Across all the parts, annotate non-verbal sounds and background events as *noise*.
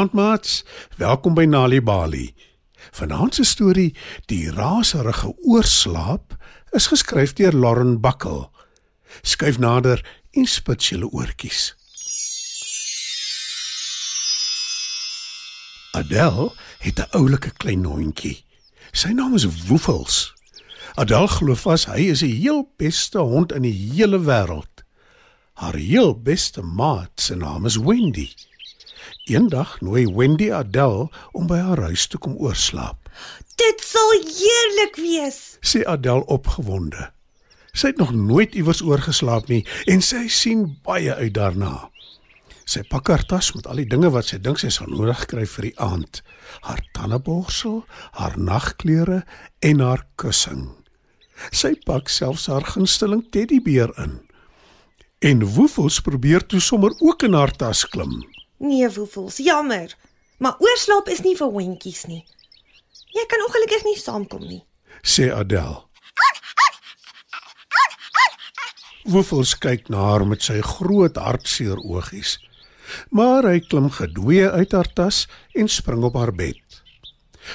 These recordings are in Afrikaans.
Goeienaand maats. Welkom by Nali Bali. Vanaand se storie, Die raserige oorslaap, is geskryf deur Lauren Buckle. Skuif nader en spits julle oortjies. Adele het 'n oulike klein hondjie. Sy naam is Woefels. Adele glo vas hy is die heel beste hond in die hele wêreld. Haar heel beste maat se naam is Wendy. Eendag nooi Wendy Adele om by haar huis te kom oorslaap. Dit sal heerlik wees. Sê Adele opgewonde. Sy het nog nooit iewers oorgeslaap nie en sy sien baie uit daarna. Sy pak haar tas met al die dinge wat sy dink sy sal nodig kry vir die aand. Haar tandeborsel, haar nagklere en haar kussing. Sy pak selfs haar gunsteling teddybeer in. En Woefels probeer toe sommer ook in haar tas klim. Nee, woefels, jammer. Maar oorslaap is nie vir hondjies nie. Jy kan ongelukkig nie saamkom nie. sê Adele. Woefels kyk na haar met sy groot hartseer oogies. Maar hy klim gedwee uit haar tas en spring op haar bed.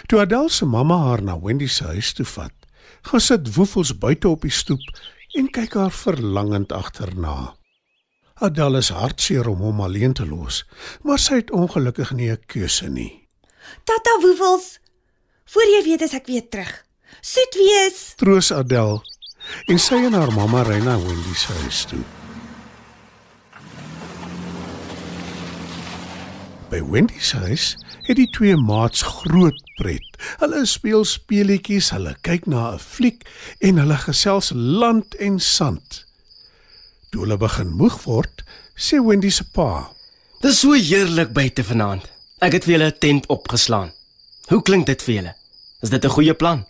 Toe Adele se mamma haar na Wendy se huis toe vat, gaan sit Woefels buite op die stoep en kyk haar verlangend agterna. Adele is hartseer om hom alleen te los, maar sy het ongelukkig nie 'n keuse nie. Tata woefels. Voor jy weet is ek weer terug. Soet wees. Troos Adele en sy en haar mamma ry na Wendy se huis toe. By Wendy se huis het die twee maats groot pret. Hulle speel speletjies, hulle kyk na 'n fliek en hulle gesels land en sand. Toe hulle begin moeg word, sê Wendy se pa: Dis so heerlik buite vanaand. Ek het vir julle 'n tent opgeslaan. Hoe klink dit vir julle? Is dit 'n goeie plan?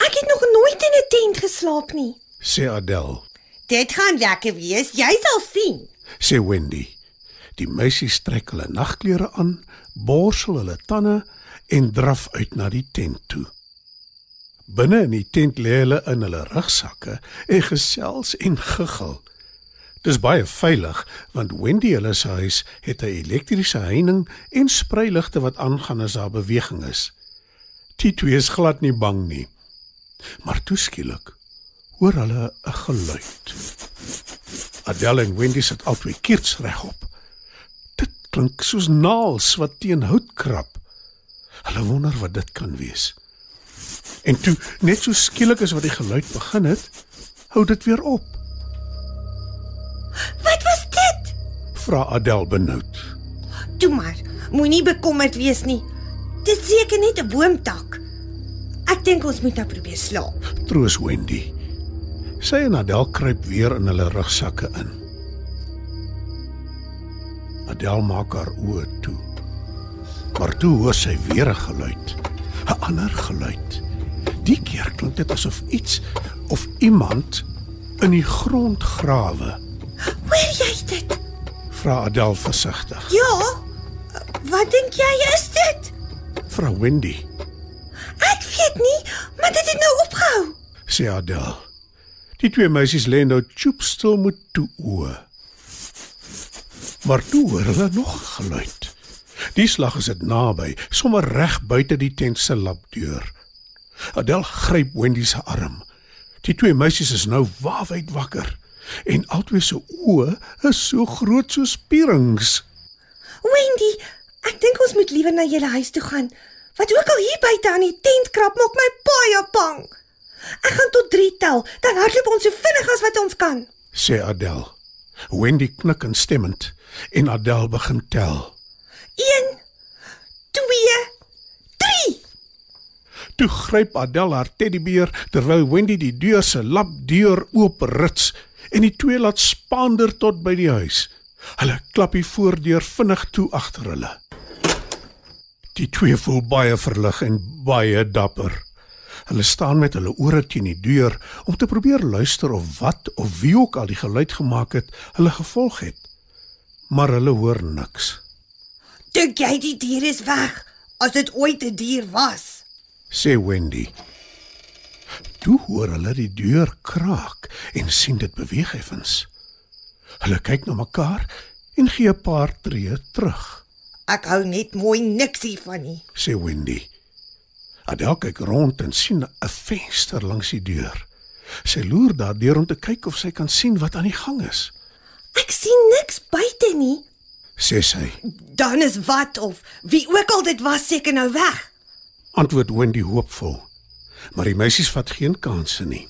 Ek het nog nooit in 'n tent geslaap nie. sê Adele, Dit gaan lekker wees. Jy sal sien. sê Wendy. Die meisies trek hulle nagklere aan, borsel hulle tande en draf uit na die tent toe. Binne in die tent lê hulle in hulle rugsakke en gesels en giggel. Dis baie veilig want Wendy hulle se huis het 'n elektriese heining en spreiligte wat aangaan as daar beweging is. Die twee is glad nie bang nie. Maar toe skielik hoor hulle 'n geluid. Adele en Wendy sit albei kiers regop. Dit klink soos naels wat teen hout krap. Hulle wonder wat dit kan wees. En toe, net so skielik as wat die geluid begin het, hou dit weer op. Vra Adele benoud. Toe maar. Moenie bekommerd wees nie. Dit seker net 'n boomtak. Ek dink ons moet nou probeer slaap. Troos Wendy. Sy en Adele kruip weer in hulle rugsakke in. Adele maak haar oë toe. Maar toe hoor sy weer 'n geluid. 'n Ander geluid. Die keer klink dit asof iets of iemand in die grond grawe. Vra Adele versigtig. Ja. Wat dink jy is dit? Vra Wendy, Ek weet nie, maar dit het nou opgehou. sê Adele. Die twee meisies lê nou choopstil met toe oë. Maar toe hoor hulle nog geluid. Die slag is dit naby, sommer reg buite die tent se lapdeur. Adele gryp Wendy se arm. Die twee meisies is nou waawyd wakker en albei se oë is so groot soos spierings. Wendy, ek dink ons moet liewer na julle huis toe gaan. Wat ook al hier buite aan die tent krap maak my baie bang. Ek gaan tot 3 tel, dan hardloop ons so vinnig as wat ons kan. sê Adele. Wendy knik instemmend en Adele begin tel. 1 2 3 Toe gryp Adele haar teddybeer terwyl Wendy die deur se lapdeur oop rits en die twee laat spaander tot by die huis. Hulle klap die voordeur vinnig toe agter hulle. Die twee voel baie verlig en baie dapper. Hulle staan met hulle ore teen die deur om te probeer luister of wat of wie ook al die geluid gemaak het, hulle gevolg het. Maar hulle hoor niks, Dink jy die dier is weg as dit ooit 'n dier was? sê Wendy. Toe hoor hulle die deur kraak en sien dit beweeg effens. Hulle kyk na mekaar en gee 'n paar tree terug. Ek hou net mooi niks hiervan nie. sê Wendy. Adel kyk rond en sien 'n venster langs die deur. Sy loer daardeur om te kyk of sy kan sien wat aan die gang is. Ek sien niks buite nie. Sê sy. Dan is wat of wie ook al dit was seker nou weg. Antwoord Wendy hoopvol. Maar die meisies vat geen kansse nie.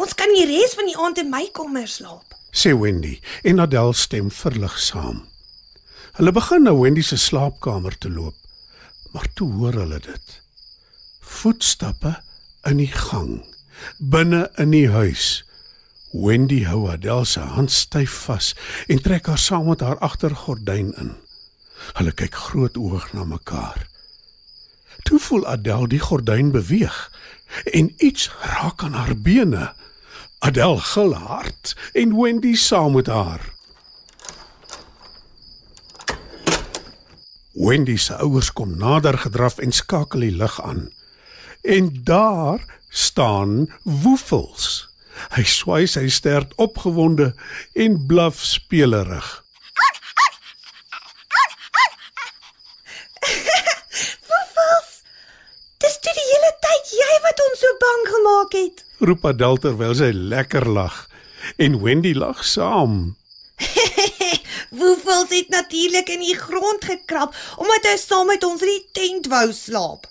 Ons kan die res van die aand in my kamer slaap. sê Wendy en Adele stem verlig saam. Hulle begin na Wendy se slaapkamer te loop, maar toe hoor hulle dit. Voetstappe in die gang, binne in die huis. Wendy hou Adele se hand styf vas en trek haar saam met haar agtergordyn in. Hulle kyk groot oog na mekaar. Toe voel Adele die gordyn beweeg en iets raak aan haar bene. Adele gil hard en Wendy saam met haar. Wendy se ouers kom nader gedraf en skakel die lig aan. En daar staan Woefels. Hy swai sy stert opgewonde en blaf spelerig. Woefels. Dis toe die hele tyd jy wat ons so bang gemaak het. Roep Adele terwyl sy lekker lag en Wendy lag saam. *laughs* Woefels het natuurlik in die grond gekrap omdat hy saam met ons in die tent wou slaap.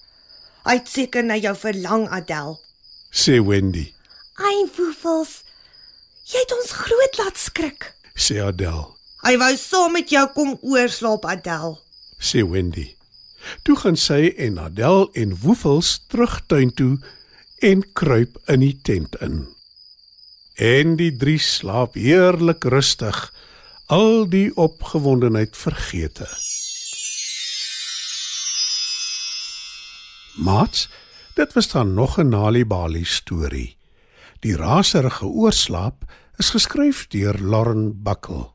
Hy het seker na jou verlang, Adel. Sê Wendy. Ai, Woefels. Jy het ons groot laat skrik. Sê Adele. Hy wou saam met jou kom oorslaap, Adel. Sê Wendy. Toe gaan sy en Adele en Woefels terug tuin toe en kruip in die tent in. En die drie slaap heerlik rustig, al die opgewondenheid vergete. Mats, dit was dan nog 'n Nali Bali storie. Die raserige oorslaap is geskryf deur Lauren Buckle.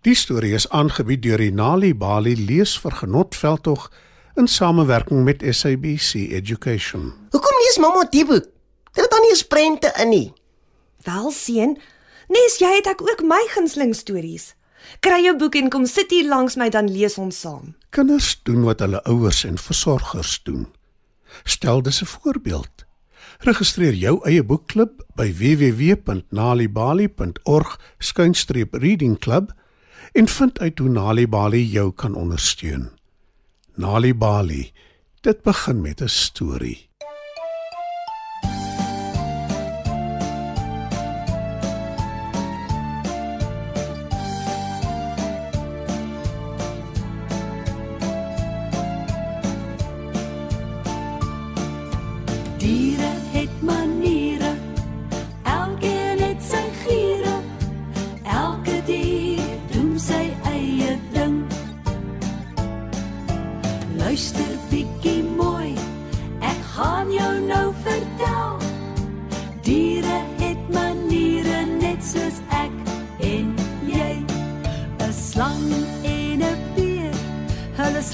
Die storie is aangebied deur die Nali Bali leesvergenot veldtog in samewerking met SABC Education. Hoekom lees mamma die boek? Dit het dan nie eens prente in nie. Wel seun, nes jy het ek ook my gunsteling stories. Kry jou boek en kom sit hier langs my dan lees ons saam. Kinders doen wat hulle ouers en versorgers doen. Stel dis 'n voorbeeld. Registreer jou eie boekklub by www.nalibali.org/reading club en vind uit hoe Nali Bali jou kan ondersteun. Nali Bali. Dit begin met 'n storie. Diere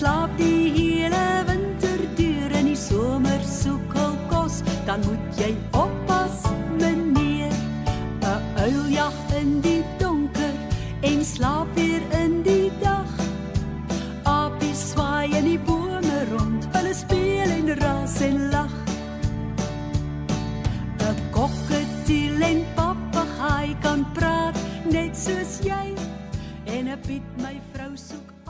slaap die hele winter deur in die somer soek hul kos, dan moet jy oppas, meneer. 'n Uil jag in die donker en slaap weer in die dag. Apies swaai in die bome rond, hulle speel en ras en lag. 'n Kokketiel en papegaai kan praat net soos jy. En 'n Piet my vrou soek